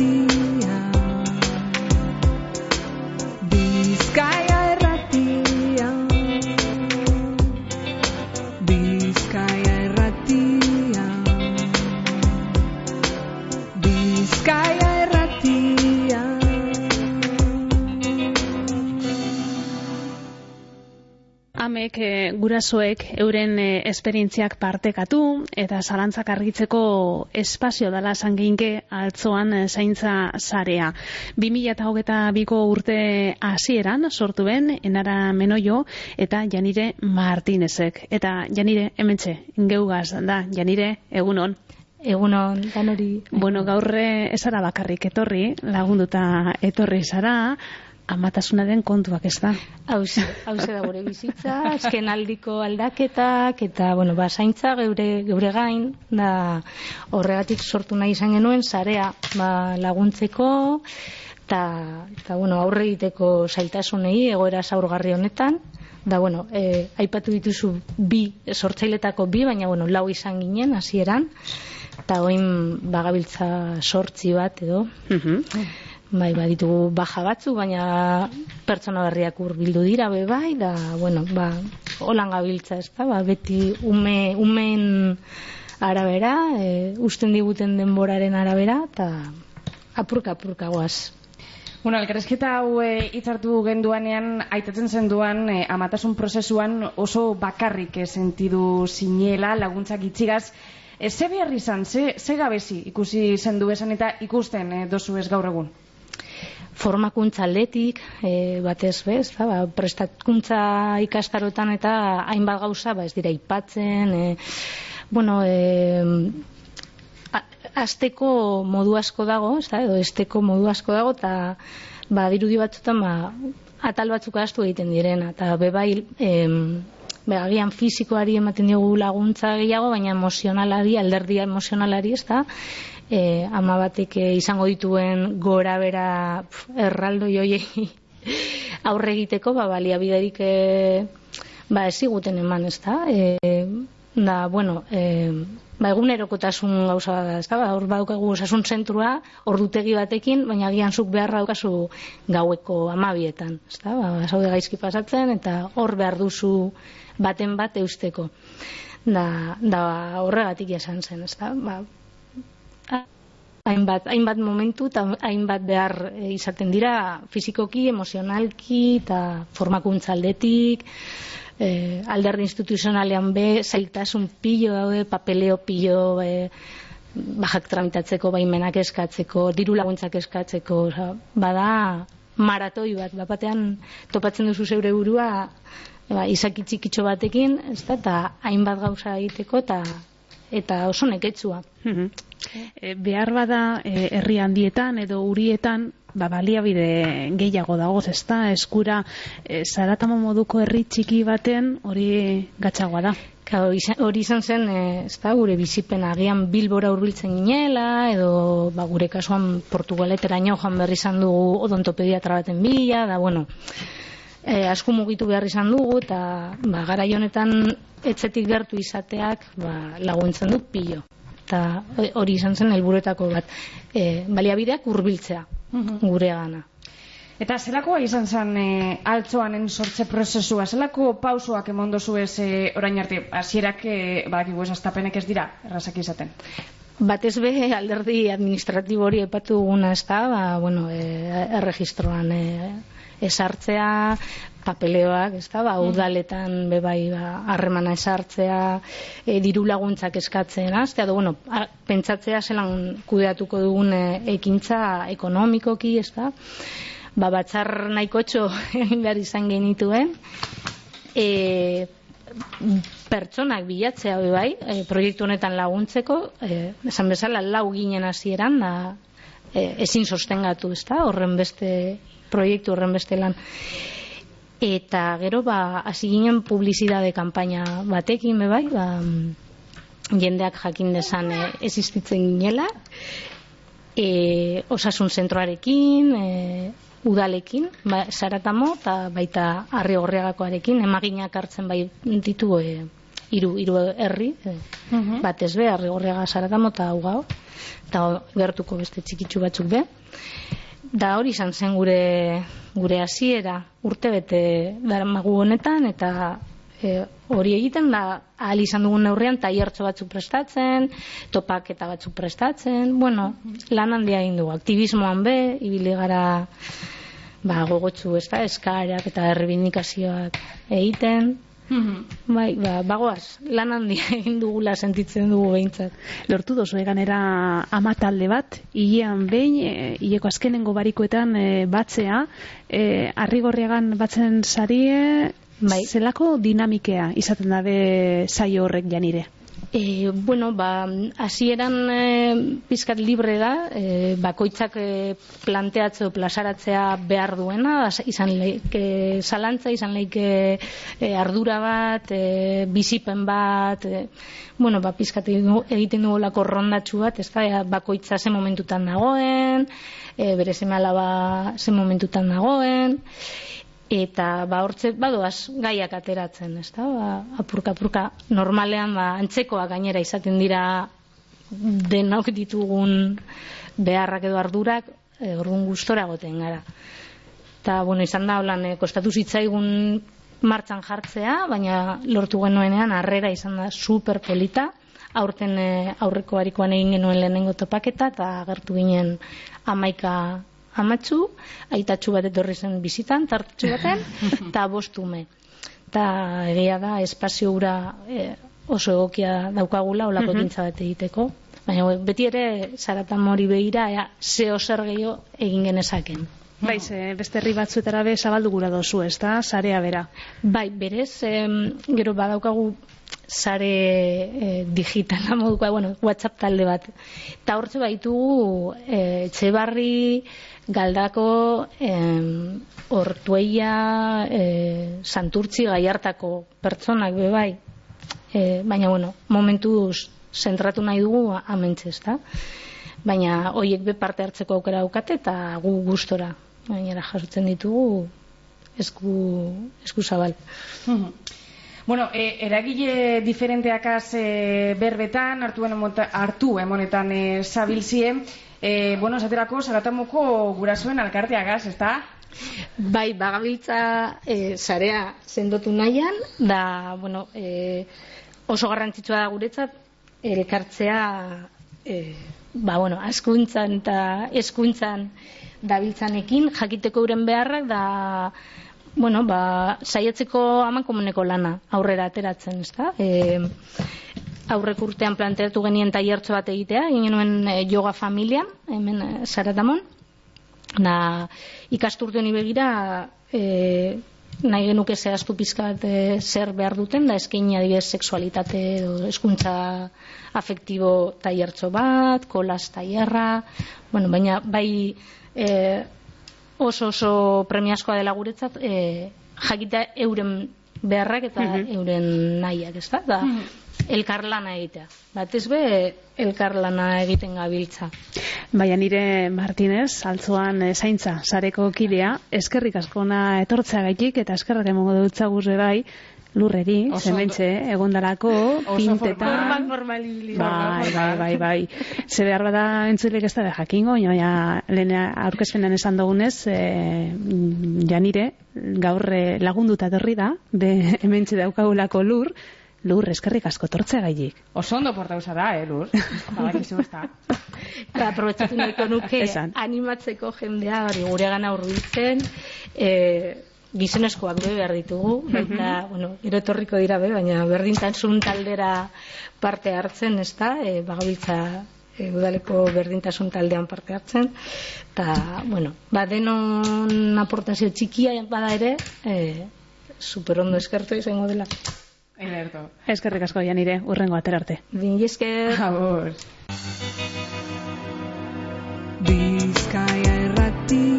erratia Amek e, gurasoek euren e, esperientziak partekatu eta zalantzak argitzeko espazio dela sangeinke altzoan e, zaintza sarea. 2022ko urte hasieran sortu ben enara menoio eta janire martinezek. Eta janire hementxe, geugaz da, janire egunon. Egunon, danori. Bueno, gaurre esara bakarrik etorri, lagunduta etorri zara, amatasunaren kontuak ez da. Hauze, hauze da gure bizitza, azken aldiko aldaketak, eta, bueno, ba, zaintza geure, geure gain, da horregatik sortu nahi izan genuen, zarea ba, laguntzeko, eta, eta, bueno, aurre egiteko zailtasunei, egoera zaurgarri honetan, da, bueno, e, aipatu dituzu bi, sortzailetako bi, baina, bueno, lau izan ginen, hasieran, eta oin bagabiltza sortzi bat, edo, Mhm. Bai, baditugu baja batzu, baina pertsona berriak hurbildu dira be bai, da, bueno, ba, holan gabiltza, ez da, ba, beti ume, umen arabera, e, usten diguten denboraren arabera, eta apurka apurka goaz. Bueno, elkarrezketa hau e, hitzartu genduanean, aitatzen zenduan, e, amatasun prozesuan oso bakarrik e, sentidu sinela, laguntzak itxigaz, e, ze behar izan, ze, ze gabezi ikusi zendu esan eta ikusten e, dozu ez gaur egun? Formakuntza aldetik, e, batez bez, ba, prestakuntza ikastarotan eta hainbat gauza, ba, ez dira ipatzen, e, bueno, e, a- asteko modu asko dago, ez da, edo esteko modu asko dago, eta ba, dirudi batzutan, ba, atal batzuk astu egiten direna, eta bebai, em, agian fizikoari ematen diogu laguntza gehiago, baina emozionalari, alderdia emozionalari, ez da, e, ama batek e, izango dituen gora bera pf, erraldo joiei aurre egiteko, ba, baliabiderik e, ba, ez ziguten eman, ez da, e, da, bueno, e, ba, egunerokotasun gauza da, ez da, ba, hor badaukagu osasun zentrua, ordutegi batekin, baina agian zuk beharra daukazu gaueko amabietan, ez da, ba, zaude gaizki pasatzen, eta hor behar duzu baten bat eusteko. Da, da horregatik esan zen, ez da, ba, hainbat, hainbat momentu eta hainbat behar e, izaten dira fizikoki, emozionalki eta formakuntza aldetik, e, alderdi instituzionalean be, zailtasun pilo daude, papeleo pilo, e, bajak tramitatzeko, baimenak eskatzeko, diru laguntzak eskatzeko, oza, bada maratoi bat, bat batean topatzen duzu zeure burua ba, izaki txikitxo batekin, ez da, eta hainbat gauza egiteko, eta eta oso neketsua. Mhm. E, behar bada e, herri handietan edo urietan ba, baliabide gehiago dagoz, ezta eskura e, zaratamo moduko herri txiki baten hori gatzagoa da. Izan- hori izan zen, eh, ez da, gure bizipen agian bilbora hurbiltzen ginela, edo ba, gure kasuan Portugaleteraino joan berri izan dugu odontopediatra baten bila, da, bueno, e, asko mugitu behar izan dugu, eta ba, gara honetan etzetik gertu izateak ba, laguntzen du pilo. Eta hori izan zen helburuetako bat, e, baliabideak hurbiltzea gure gana. Eta zelakoa izan zen e, altzoanen sortze prozesua, zelako pausoak emon dozu ez e, orain arte, hasierak e, badakigu ez astapenek ez dira, errazak izaten. Batez be alderdi administratibo hori epatu duguna ez da, ba, bueno, e, erregistroan e, esartzea, papeleoak, ez da, ba, udaletan be bai ba, harremana esartzea, e, diru laguntzak eskatzen, aztea, edo, bueno, a, pentsatzea zelan kudeatuko dugun e, ekintza ekonomikoki, ez da, ba, batzar nahikotxo egin behar izan genituen, e, pertsonak bilatzea hori bai, e, proiektu honetan laguntzeko, e, esan bezala lau ginen hasieran da e, ezin sostengatu, ezta? Horren beste proiektu horren beste lan. Eta gero ba hasi ginen publizitate kanpaina batekin bai, ba mm, jendeak jakin desan e, existitzen ginela. E, osasun zentroarekin, e, udalekin, ba, saratamo eta baita harri horregakoarekin, emaginak hartzen bai ditu e, hiru hiru herri, e, batez be harri horrega saratamo eta ugao. eta gertuko beste txikitsu batzuk be. Da hori izan zen gure gure hasiera urte bete daramagu honetan eta e, hori egiten da ahal izan dugun neurrian tailertxo batzuk prestatzen, topaketa batzuk prestatzen, bueno, lan handia egin dugu, aktivismoan be, ibili gara ba, gogotsu, ez da, eskarak eta errebindikazioak egiten, Bai, ba, bagoaz, lan handia egin dugula sentitzen dugu behintzat. Lortu dozu eganera ama talde bat, hilean behin, e, hileko azkenengo barikoetan e, batzea, e, arrigorriagan batzen sarie, Bai. zelako dinamikea izaten dabe saio horrek janire? E, bueno, ba, hasieran e, pizkat libre da, e, bakoitzak e, planteatzeo plasaratzea behar duena, izan leike salantza, izan leike e, ardura bat, e, bizipen bat, e, bueno, ba, pizkat egiten dugu lako rondatxu bat, ez da, bakoitza ze momentutan dagoen, e, bere seme alaba ze momentutan dagoen, eta ba hortze badoaz gaiak ateratzen, ezta? Ba, apurka apurka normalean ba antzekoa gainera izaten dira denok ditugun beharrak edo ardurak, e, orduan gustora goten gara. Eta, bueno, izan da, holan, e, kostatu zitzaigun martxan jartzea, baina lortu genuenean harrera izan da super polita, aurten e, aurreko harikoan egin genuen lehenengo topaketa, eta agertu ginen amaika amatxu, aitatxu bat etorri zen bizitan, tartxu baten, eta bostume. Eta egia da, espazio ura e, oso egokia daukagula, olako Mhm. gintza bat egiteko. Baina beti ere, zaratan mori behira, ea, zeo zer gehiago egin genezaken. Bai, ze beste herri batzuetara be zabaldu gura dozu, ez da, sarea bera. Bai, berez, em, gero badaukagu sare e, digitala modukoa, bueno, WhatsApp talde bat. Eta hortze baitugu e, etxebarri, galdako, em, ortueia, e, santurtzi gaiartako pertsonak be bai. E, baina, bueno, momentuz zentratu nahi dugu amentxe, ezta? Baina hoiek be parte hartzeko aukera daukate eta gu gustora. Gainera jasotzen ditugu esku, esku zabal. Bueno, e, eragile diferenteakaz e, berbetan, hartu, emota, hartu emonetan e, zabilzie, e, bueno, esaterako, zaratamoko gurasoen alkarteagaz, ez da? Bai, bagabiltza e, sarea sendotu nahian, da, bueno, e, oso garrantzitsua da guretzat, elkartzea, e, ba, bueno, askuntzan eta eskuntzan dabiltzanekin, jakiteko uren beharrak, da, bueno, ba, saiatzeko amankomuneko lana aurrera ateratzen, ezta? E, aurrek urtean planteatu genien tailertxo bat egitea, egin genuen e, yoga familian, hemen e, Zaratamon, na ikasturte honi begira e, nahi genuke zehaztu pizkat e, zer behar duten da eskaini adibidez sexualitate edo eskuntza afektibo tailertxo bat, kolas tailerra, bueno, baina bai e, oso oso premiazkoa dela guretzat e, jakita euren beharrak eta Mhm. euren nahiak, ez da? da elkarlana egitea. Batez be, elkarlana egiten gabiltza. Baina nire Martinez, altzoan eh, zaintza sareko kidea, eskerrik askona etortzeagaitik eta eskerrak emongo dutza guzre bai, lurreri, zementxe, egondalako, Oso pintetan... formal ibili. Bai, bai, bai, bai. Ze behar bada entzulek ez da de jakingo, baina lehen aurkezpenan esan dugunez, e, janire, gaur eh, lagunduta etorri da, be hementxe daukagulako lur, lur eskerrik asko tortzea gailik. Oso ondo portauza da, eh, lur? Badakizu ez da. Eta aprobetsatu nahiko nuke Esan. animatzeko jendea hori gure gana hurbiltzen e, gizonezkoak be behar ditugu baita, bueno, gero etorriko dira be, baina berdintasun taldera parte hartzen, ez da, e, bagabiltza e, udaleko berdintasun taldean parte hartzen eta, bueno, ba, denon aportazio txikia bada ere e, super ondo eskertu izango dela Ederto. Eskerrik asko janire, urrengo aterarte. Bin esker Agur. Bizkaia erratia